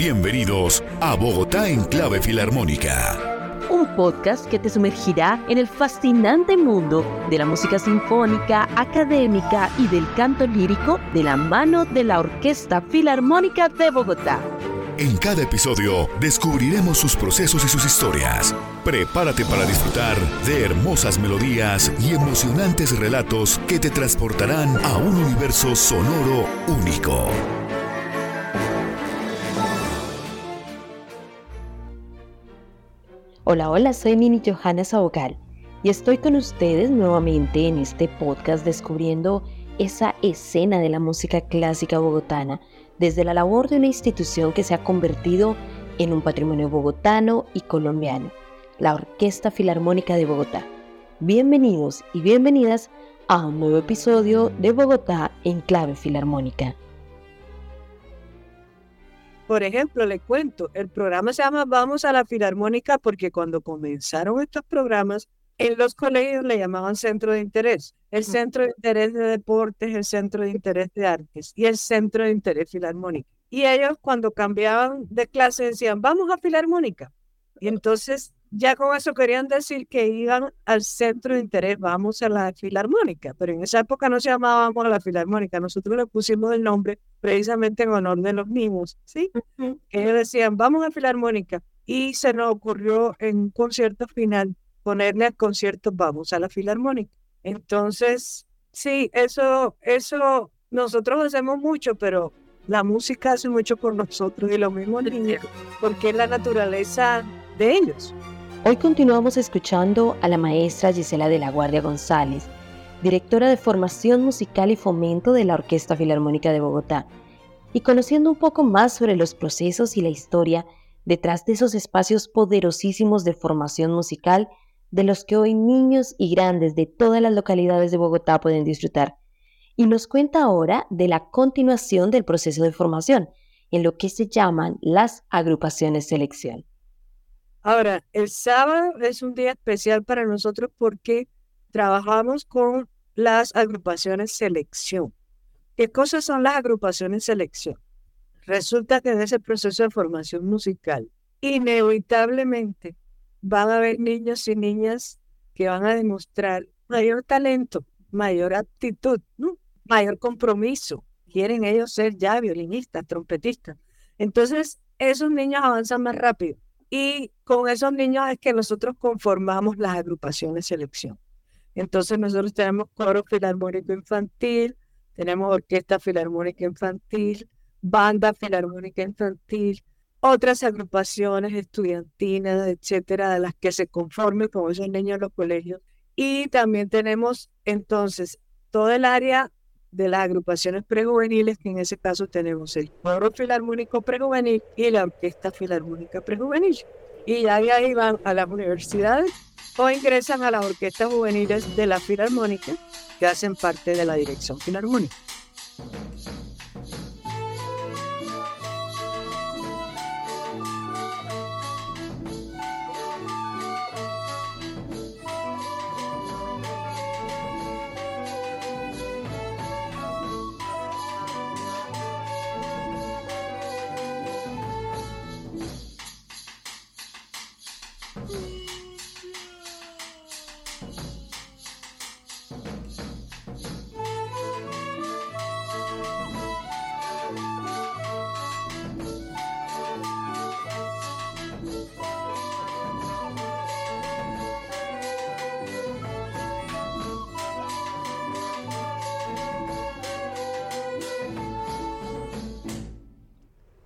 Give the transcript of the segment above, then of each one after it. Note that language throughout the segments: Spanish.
Bienvenidos a Bogotá en Clave Filarmónica. Un podcast que te sumergirá en el fascinante mundo de la música sinfónica, académica y del canto lírico de la mano de la Orquesta Filarmónica de Bogotá. En cada episodio descubriremos sus procesos y sus historias. Prepárate para disfrutar de hermosas melodías y emocionantes relatos que te transportarán a un universo sonoro único. Hola, hola, soy Nini Johanna Sabocal y estoy con ustedes nuevamente en este podcast descubriendo esa escena de la música clásica bogotana desde la labor de una institución que se ha convertido en un patrimonio bogotano y colombiano, la Orquesta Filarmónica de Bogotá. Bienvenidos y bienvenidas a un nuevo episodio de Bogotá en clave filarmónica. Por ejemplo, le cuento, el programa se llama Vamos a la Filarmónica porque cuando comenzaron estos programas, en los colegios le llamaban centro de interés. El centro de interés de deportes, el centro de interés de artes y el centro de interés filarmónico. Y ellos cuando cambiaban de clase decían, vamos a filarmónica. Y entonces ya con eso querían decir que iban al centro de interés, vamos a la filarmónica, pero en esa época no se llamábamos a la filarmónica, nosotros le pusimos el nombre precisamente en honor de los mismos, ¿sí? Ellos decían, vamos a filarmónica, y se nos ocurrió en un concierto final ponerle al concierto, vamos a la filarmónica. Entonces, sí, eso, eso nosotros hacemos mucho, pero la música hace mucho por nosotros y lo mismo niños, porque es la naturaleza de ellos. Hoy continuamos escuchando a la maestra Gisela de la Guardia González, directora de formación musical y fomento de la Orquesta Filarmónica de Bogotá, y conociendo un poco más sobre los procesos y la historia detrás de esos espacios poderosísimos de formación musical de los que hoy niños y grandes de todas las localidades de Bogotá pueden disfrutar. Y nos cuenta ahora de la continuación del proceso de formación, en lo que se llaman las agrupaciones selección. Ahora, el sábado es un día especial para nosotros porque trabajamos con las agrupaciones selección. ¿Qué cosas son las agrupaciones selección? Resulta que en ese proceso de formación musical, inevitablemente van a haber niños y niñas que van a demostrar mayor talento, mayor aptitud, mayor compromiso. Quieren ellos ser ya violinistas, trompetistas. Entonces, esos niños avanzan más rápido y con esos niños es que nosotros conformamos las agrupaciones selección. Entonces nosotros tenemos coro filarmónico infantil, tenemos orquesta filarmónica infantil, banda filarmónica infantil, otras agrupaciones estudiantinas, etcétera, de las que se conformen con esos niños en los colegios. Y también tenemos entonces todo el área de las agrupaciones prejuveniles, que en ese caso tenemos el Coro Filarmónico Prejuvenil y la Orquesta Filarmónica Prejuvenil. Y ya de ahí van a las universidades o ingresan a las orquestas juveniles de la Filarmónica, que hacen parte de la Dirección Filarmónica.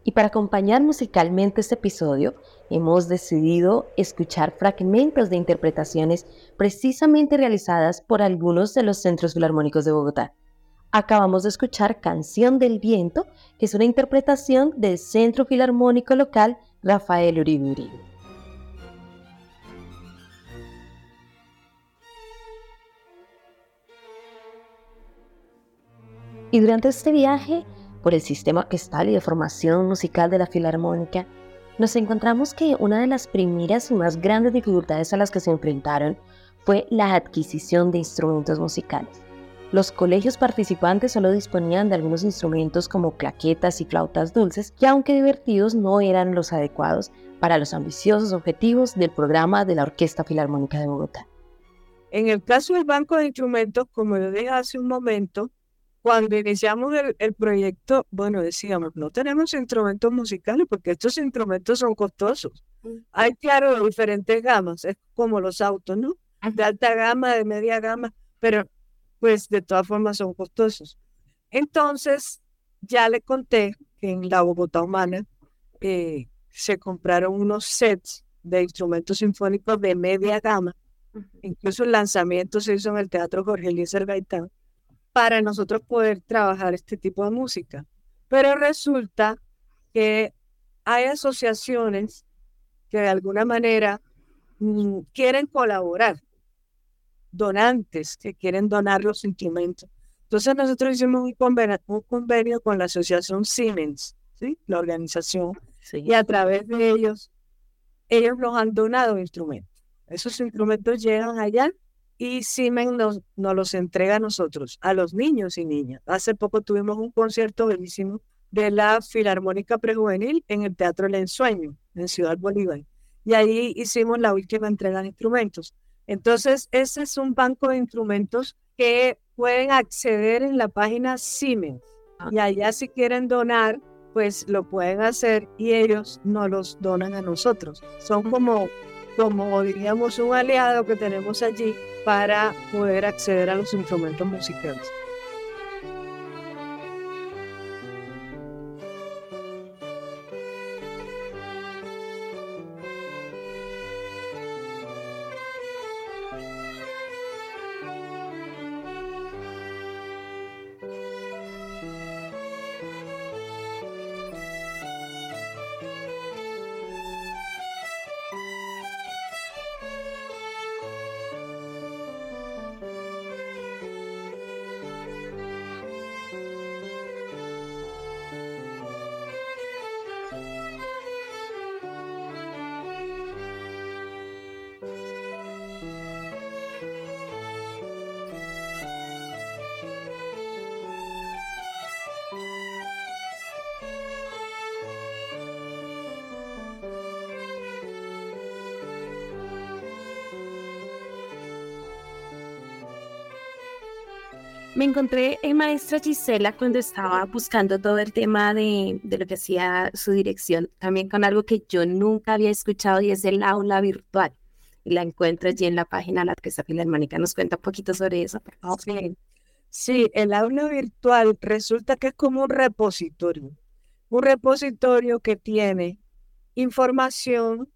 Y para acompañar musicalmente este episodio, hemos decidido escuchar fragmentos de interpretaciones precisamente realizadas por algunos de los centros filarmónicos de Bogotá. Acabamos de escuchar Canción del Viento, que es una interpretación del Centro Filarmónico Local Rafael Uribe Uribe. Y durante este viaje por el sistema orquestal y de formación musical de la Filarmónica, nos encontramos que una de las primeras y más grandes dificultades a las que se enfrentaron fue la adquisición de instrumentos musicales. Los colegios participantes solo disponían de algunos instrumentos como claquetas y flautas dulces, que aunque divertidos no eran los adecuados para los ambiciosos objetivos del programa de la Orquesta Filarmónica de Bogotá. En el caso del banco de instrumentos, como yo dije hace un momento, cuando iniciamos el, proyecto, bueno, decíamos, no tenemos instrumentos musicales porque estos instrumentos son costosos. Hay, claro, diferentes gamas, es como los autos, ¿no? De alta gama, de media gama, pero pues de todas formas son costosos. Entonces, ya le conté que en la Bogotá Humana eh, se compraron unos sets de instrumentos sinfónicos de media gama. Incluso el lanzamiento se hizo en el Teatro Jorge Eliezer Gaitán para nosotros poder trabajar este tipo de música. Pero resulta que hay asociaciones que de alguna manera mm, quieren colaborar, donantes que quieren donar los instrumentos. Entonces nosotros hicimos un convenio, con la asociación Siemens, ¿sí? la organización, y a través de ellos, ellos nos han donado instrumentos. Esos instrumentos llegan allá y Siemens nos, los entrega a nosotros, a los niños y niñas. Hace poco tuvimos un concierto bellísimo de la Filarmónica Prejuvenil en el Teatro El Ensueño, en Ciudad Bolívar. Y ahí hicimos la última entrega de instrumentos. Entonces, ese es un banco de instrumentos que pueden acceder en la página Siemens. Ah. Y allá si quieren donar, pues lo pueden hacer y ellos nos los donan a nosotros. Son como como diríamos un aliado que tenemos allí para poder acceder a los instrumentos musicales. Me encontré en maestra Gisela cuando estaba buscando todo el tema de, de, lo que hacía su dirección, también con algo que yo nunca había escuchado y es el aula virtual. Y la encuentro allí en la página de la Orquesta Filarmónica. ¿Nos cuenta un poquito sobre eso? Sí. sí, el aula virtual resulta que es como un repositorio. Un repositorio que tiene información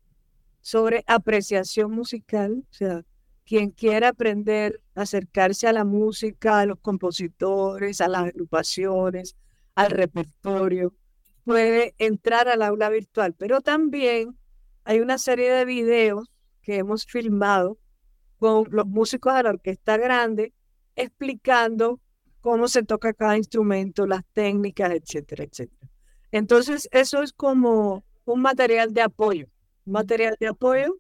sobre apreciación musical, o sea, quien quiera aprender, acercarse a la música, a los compositores, a las agrupaciones, al repertorio, puede entrar al aula virtual. Pero también hay una serie de videos que hemos filmado con los músicos de la orquesta grande explicando cómo se toca cada instrumento, las técnicas, etcétera, etcétera. Entonces, eso es como un material de apoyo, un material de apoyo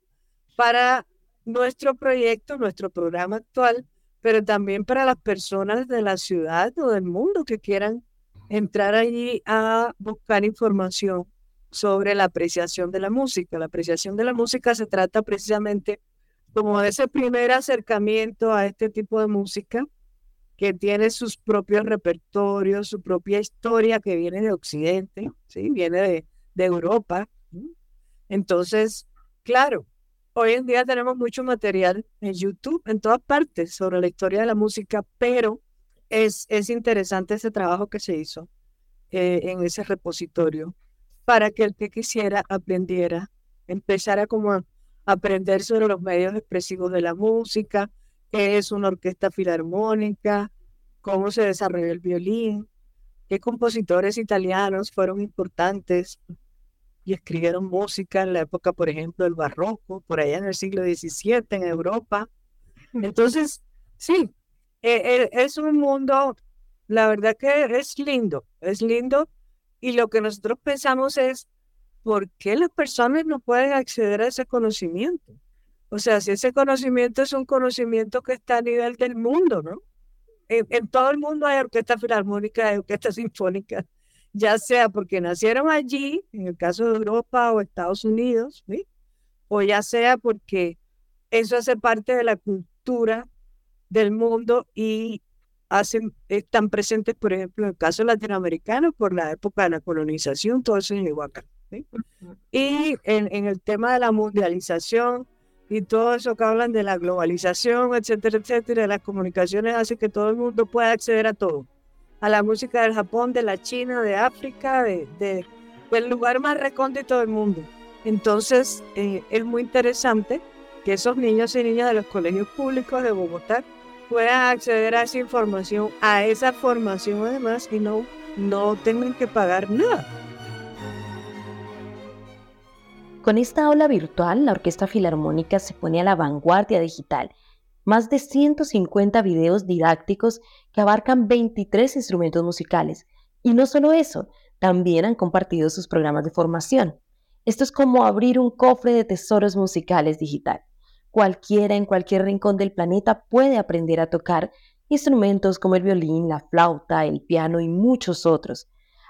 para nuestro proyecto, nuestro programa actual, pero también para las personas de la ciudad o del mundo que quieran entrar allí a buscar información sobre la apreciación de la música. La apreciación de la música se trata precisamente como de ese primer acercamiento a este tipo de música que tiene sus propios repertorios, su propia historia que viene de Occidente, ¿sí? viene de, de Europa. Entonces, claro, Hoy en día tenemos mucho material en YouTube, en todas partes, sobre la historia de la música, pero es, es interesante ese trabajo que se hizo eh, en ese repositorio para que el que quisiera aprendiera, empezara como a aprender sobre los medios expresivos de la música, qué es una orquesta filarmónica, cómo se desarrolló el violín, qué compositores italianos fueron importantes y escribieron música en la época, por ejemplo, del barroco, por allá en el siglo XVII en Europa. Entonces, sí, e, e, es un mundo, la verdad que es lindo, es lindo. Y lo que nosotros pensamos es, ¿por qué las personas no pueden acceder a ese conocimiento? O sea, si ese conocimiento es un conocimiento que está a nivel del mundo, ¿no? en, todo el mundo hay orquesta filarmónica, hay orquesta sinfónica, ya sea porque nacieron allí, en el caso de Europa o Estados Unidos, o ya sea porque eso hace parte de la cultura del mundo y hacen, están presentes, por ejemplo, en el caso latinoamericano, por la época de la colonización, todo eso llegó acá. Y en, en, el tema de la mundialización y todo eso que hablan de la globalización, etcétera, etcétera, las comunicaciones hace que todo el mundo pueda acceder a todo. A la música del Japón, de la China, de África, de, de del lugar más recóndito del mundo. Entonces, eh, es muy interesante que esos niños y niñas de los colegios públicos de Bogotá puedan acceder a esa información, a esa formación además, y no, no tengan que pagar nada. Con esta aula virtual, la Orquesta Filarmónica se pone a la vanguardia digital. Más de 150 videos didácticos que abarcan 23 instrumentos musicales. Y no solo eso, también han compartido sus programas de formación. Esto es como abrir un cofre de tesoros musicales digital. Cualquiera en cualquier rincón del planeta puede aprender a tocar instrumentos como el violín, la flauta, el piano y muchos otros.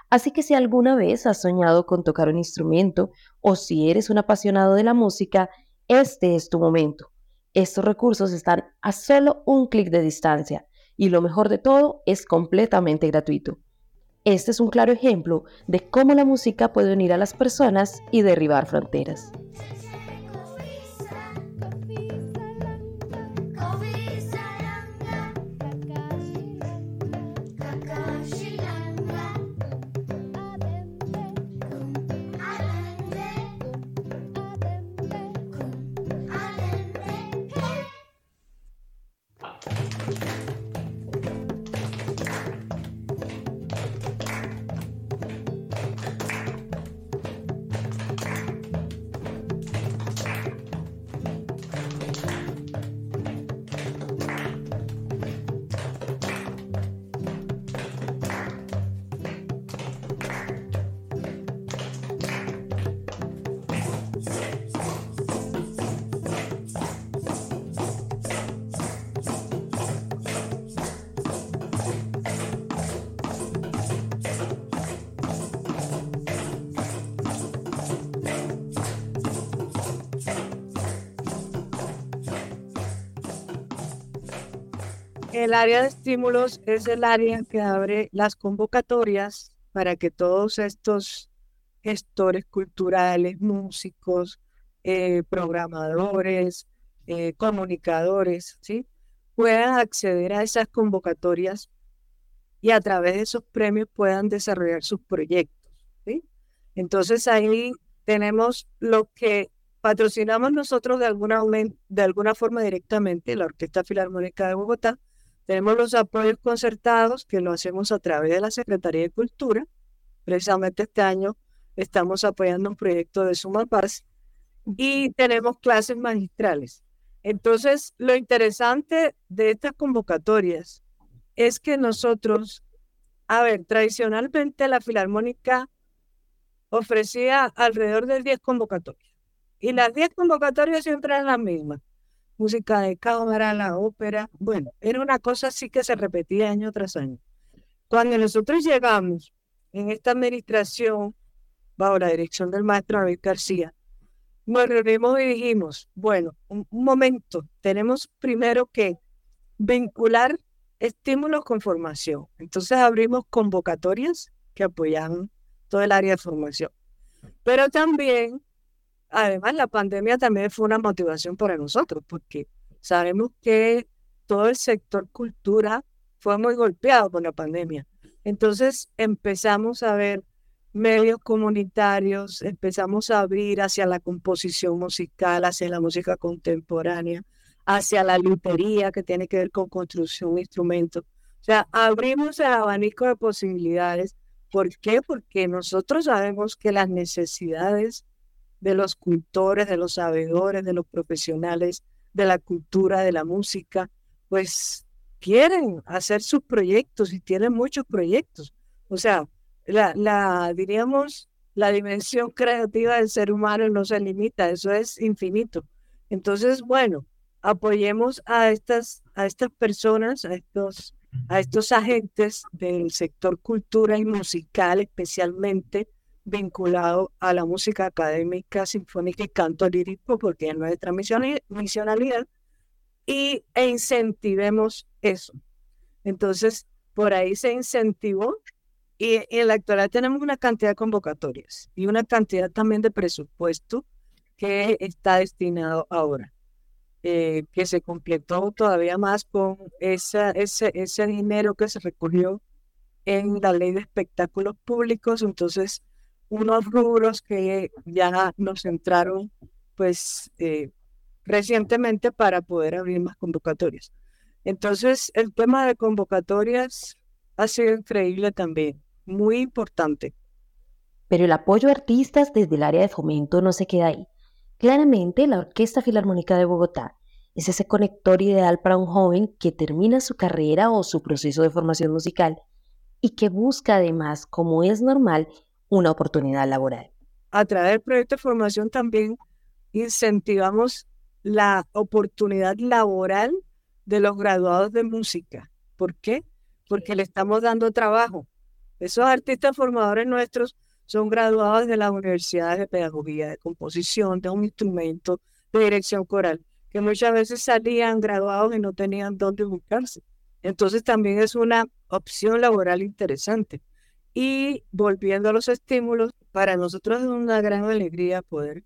Así que si alguna vez has soñado con tocar un instrumento o si eres un apasionado de la música, este es tu momento. Estos recursos están a solo un clic de distancia y lo mejor de todo es completamente gratuito. Este es un claro ejemplo de cómo la música puede unir a las personas y derribar fronteras. El área de estímulos es el área que abre las convocatorias para que todos estos gestores culturales, músicos, eh, programadores, eh, comunicadores, ¿sí? puedan acceder a esas convocatorias y a través de esos premios puedan desarrollar sus proyectos. ¿sí? Entonces ahí tenemos lo que patrocinamos nosotros de alguna, de alguna forma directamente, la Orquesta Filarmónica de Bogotá, tenemos los apoyos concertados que lo hacemos a través de la Secretaría de Cultura. Precisamente este año estamos apoyando un proyecto de Suma Paz y tenemos clases magistrales. Entonces, lo interesante de estas convocatorias es que nosotros, a ver, tradicionalmente la Filarmónica ofrecía alrededor de 10 convocatorias. Y las 10 convocatorias siempre eran las mismas música de cámara, la ópera. Bueno, era una cosa así que se repetía año tras año. Cuando nosotros llegamos en esta administración, bajo la dirección del maestro David García, nos reunimos y dijimos, bueno, un, momento, tenemos primero que vincular estímulos con formación. Entonces abrimos convocatorias que apoyan todo el área de formación. Pero también además la pandemia también fue una motivación para nosotros, porque sabemos que todo el sector cultura fue muy golpeado por la pandemia. Entonces empezamos a ver medios comunitarios, empezamos a abrir hacia la composición musical, hacia la música contemporánea, hacia la lutería que tiene que ver con construcción de instrumentos. O sea, abrimos el abanico de posibilidades. ¿Por qué? Porque nosotros sabemos que las necesidades de los cultores, de los sabedores, de los profesionales de la cultura, de la música, pues quieren hacer sus proyectos y tienen muchos proyectos. O sea, la, la, diríamos, la dimensión creativa del ser humano no se limita, eso es infinito. Entonces, bueno, apoyemos a estas, a estas personas, a estos a estos agentes del sector cultura y musical, especialmente vinculado a la música académica, sinfónica y canto lírico, porque es nuestra misionalidad, y, e incentivemos eso. Entonces, por ahí se incentivó y en la actualidad tenemos una cantidad de convocatorias y una cantidad también de presupuesto que está destinado ahora. Eh, que se completó todavía más con esa, ese, ese dinero que se recogió en la ley de espectáculos públicos. Entonces, unos rubros que ya nos entraron pues eh, recientemente para poder abrir más convocatorias. Entonces, el tema de convocatorias ha sido increíble también, muy importante. Pero el apoyo a artistas desde el área de fomento no se queda ahí. Claramente, la Orquesta Filarmónica de Bogotá es ese conector ideal para un joven que termina su carrera o su proceso de formación musical y que busca además, como es normal, una oportunidad laboral. A través del proyecto de formación también incentivamos la oportunidad laboral de los graduados de música. ¿Por qué? Porque le estamos dando trabajo. Esos artistas formadores nuestros son graduados de las universidades de pedagogía, de composición, de un instrumento, de dirección coral, que muchas veces salían graduados y no tenían dónde buscarse. Entonces también es una opción laboral interesante. Y volviendo a los estímulos, para nosotros es una gran alegría poder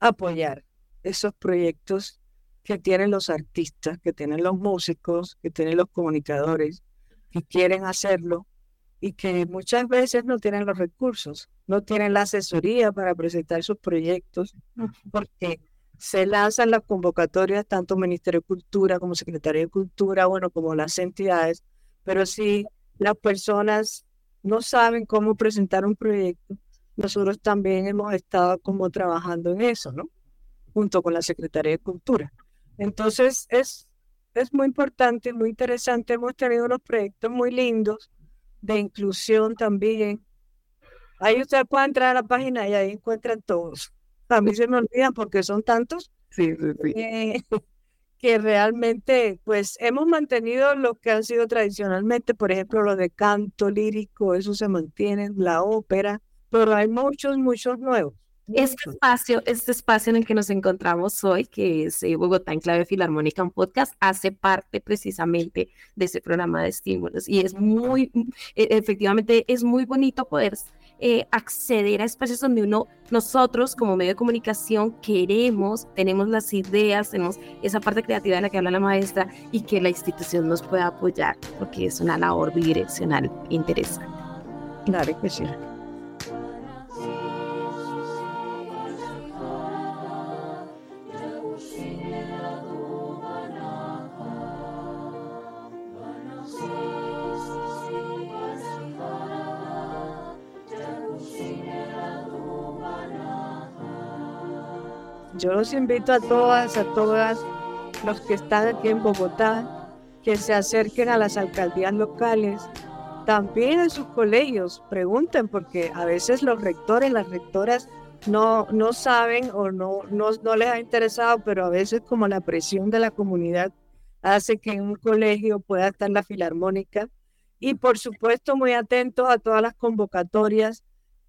apoyar esos proyectos que tienen los artistas, que tienen los músicos, que tienen los comunicadores, que quieren hacerlo y que muchas veces no tienen los recursos, no tienen la asesoría para presentar sus proyectos, porque se lanzan las convocatorias tanto Ministerio de Cultura como Secretaría de Cultura, bueno, como las entidades, pero si las personas no saben cómo presentar un proyecto, nosotros también hemos estado como trabajando en eso, ¿no? Junto con la Secretaría de Cultura. Entonces, es, es muy importante, muy interesante. Hemos tenido unos proyectos muy lindos de inclusión también. Ahí usted puede entrar a la página y ahí encuentran todos. A mí se me olvidan porque son tantos sí, sí, sí. Eh, que realmente pues hemos mantenido lo que han sido tradicionalmente, por ejemplo, lo de canto lírico, eso se mantiene, la ópera, pero hay muchos, muchos nuevos. Este espacio, este espacio en el que nos encontramos hoy, que es eh, Bogotá en clave filarmónica, un podcast, hace parte precisamente de ese programa de estímulos y es muy, e, efectivamente, es muy bonito poder eh, acceder a espacios donde uno, nosotros como medio de comunicación queremos, tenemos las ideas, tenemos esa parte creativa de la que habla la maestra y que la institución nos pueda apoyar, porque es una labor bidireccional interesante. Claro que sí. Yo los invito a todas, a todas los que están aquí en Bogotá, que se acerquen a las alcaldías locales, también en sus colegios, pregunten, porque a veces los rectores, las rectoras no, no saben o no, no, no les ha interesado, pero a veces como la presión de la comunidad hace que en un colegio pueda estar la filarmónica. Y por supuesto, muy atentos a todas las convocatorias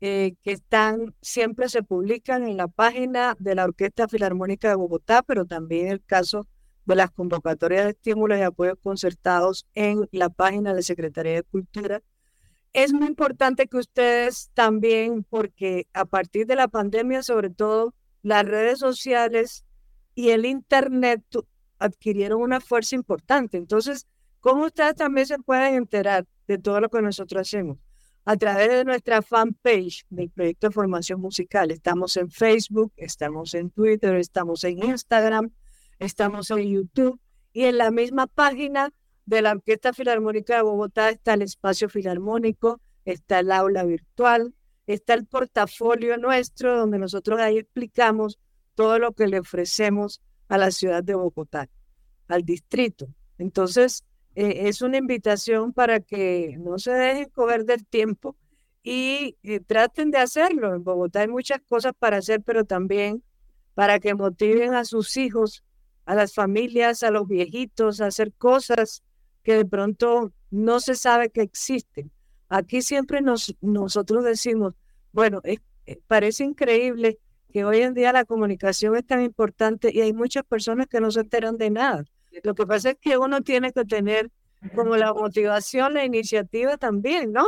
eh, que están, siempre se publican en la página de la Orquesta Filarmónica de Bogotá, pero también el caso de las convocatorias de estímulos y apoyos concertados en la página de Secretaría de Cultura. Es muy importante que ustedes también, porque a partir de la pandemia, sobre todo, las redes sociales y el Internet adquirieron una fuerza importante. Entonces, ¿cómo ustedes también se pueden enterar de todo lo que nosotros hacemos? A través de nuestra fanpage del proyecto de formación musical. Estamos en Facebook, estamos en Twitter, estamos en Instagram, estamos en YouTube y en la misma página de la Orquesta Filarmónica de Bogotá está el espacio filarmónico, está el aula virtual, está el portafolio nuestro donde nosotros ahí explicamos todo lo que le ofrecemos a la ciudad de Bogotá, al distrito. Entonces, eh, es una invitación para que no se dejen coger del tiempo y, y, traten de hacerlo. En Bogotá hay muchas cosas para hacer, pero también para que motiven a sus hijos, a las familias, a los viejitos a hacer cosas que de pronto no se sabe que existen. Aquí siempre nos, nosotros decimos, bueno, eh, parece increíble que hoy en día la comunicación es tan importante y hay muchas personas que no se enteran de nada. Lo que pasa es que uno tiene que tener como la motivación, la iniciativa también, ¿no?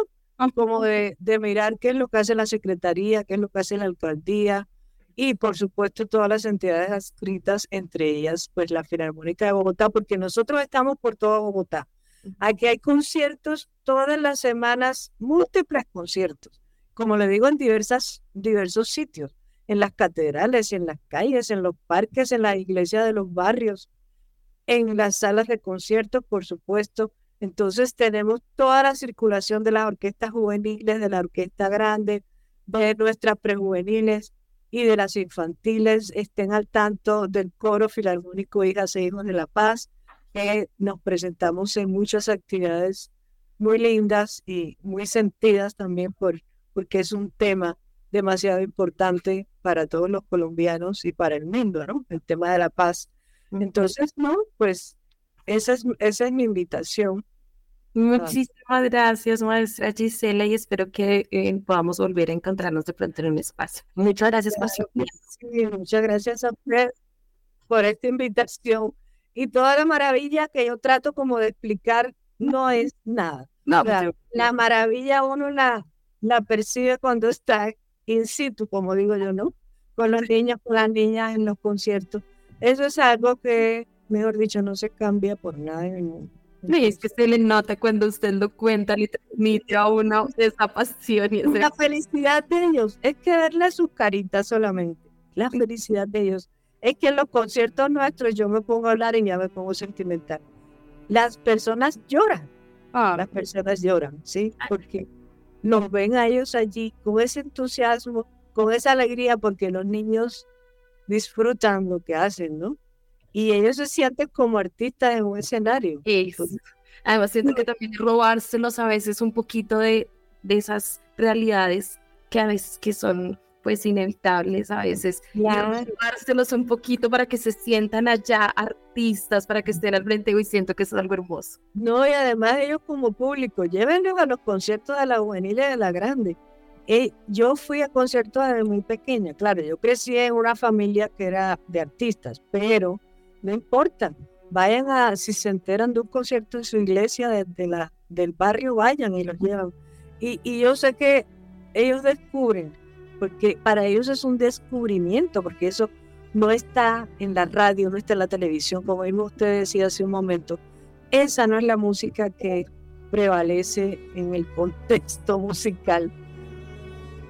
Como de, de mirar qué es lo que hace la Secretaría, qué es lo que hace la alcaldía y por supuesto todas las entidades adscritas, entre ellas pues la Filarmónica de Bogotá, porque nosotros estamos por toda Bogotá. Aquí hay conciertos todas las semanas, múltiples conciertos, como le digo, en diversas, diversos sitios en las catedrales, en las calles, en los parques, en las iglesias de los barrios, en las salas de conciertos, por supuesto. Entonces tenemos toda la circulación de las orquestas juveniles, de la orquesta grande, de nuestras prejuveniles y de las infantiles. Estén al tanto del coro filarmónico Hijas e Hijos de la Paz, que nos presentamos en muchas actividades muy lindas y muy sentidas también por, porque es un tema demasiado importante para todos los colombianos y para el mundo, ¿no? El tema de la paz. Entonces, no, pues esa es, esa es mi invitación. Muchísimas gracias, maestra Gisela, y espero que eh, podamos volver a encontrarnos de pronto en un espacio. Muchas gracias por su sí, Muchas gracias a usted por esta invitación. Y toda la maravilla que yo trato como de explicar no es nada. No, pues, la maravilla uno la, la percibe cuando está in situ, como digo yo, ¿no? Con los niños, con las niñas en los conciertos. Eso es algo que, mejor dicho, no se cambia por nada en el mundo. Sí, es que se le nota cuando usted lo cuenta, le transmite a uno esa pasión. Y La felicidad de ellos es que verle sus caritas solamente. La felicidad de ellos es que en los conciertos nuestros yo me pongo a hablar y ya me pongo sentimental. Las personas lloran. Ah. Las personas lloran, ¿sí? Porque nos ven a ellos allí con ese entusiasmo, con esa alegría, porque los niños disfrutan lo que hacen, ¿no? Y ellos se sienten como artistas en un escenario. Además, siento que también robárselos a veces un poquito de, de esas realidades que a veces que son pues inevitables a veces. Claro. Dárselos un poquito para que se sientan allá artistas, para que estén al frente y siento que eso es algo hermoso. No, y además ellos como público, llévenlos a los conciertos de la juvenil y de la grande. Eh, yo fui a conciertos desde muy pequeña, claro, yo crecí en una familia que era de artistas, pero no importa, vayan a, si se enteran de un concierto en su iglesia de, la, del barrio, vayan y los llevan. Y, y yo sé que ellos descubren porque para ellos es un descubrimiento, porque eso no está en la radio, no está en la televisión, como mismo usted decía hace un momento. Esa no es la música que prevalece en el contexto musical.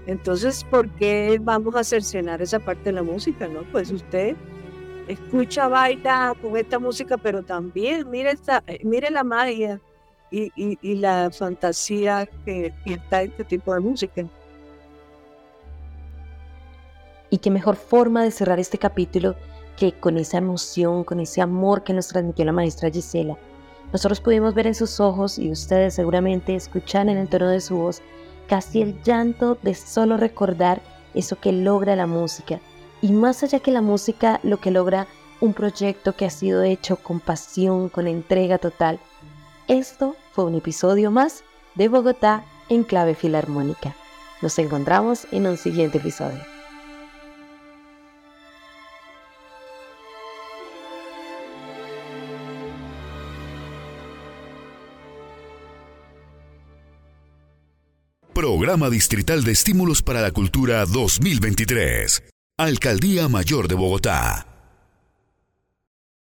Entonces, ¿por qué vamos a cercenar esa parte de la música? No, pues usted escucha, baila con esta música, pero también mire, esta, eh, mire la magia y, la fantasía que, que está este tipo de música. Y qué mejor forma de cerrar este capítulo que con esa emoción, con ese amor que nos transmitió la maestra Gisela. Nosotros pudimos ver en sus ojos y ustedes seguramente escuchan en el tono de su voz casi el llanto de solo recordar eso que logra la música. Y más allá que la música, lo que logra un proyecto que ha sido hecho con pasión, con entrega total. Esto fue un episodio más de Bogotá en clave filarmónica. Nos encontramos en un siguiente episodio. Programa Distrital de Estímulos para la Cultura 2023. Alcaldía Mayor de Bogotá.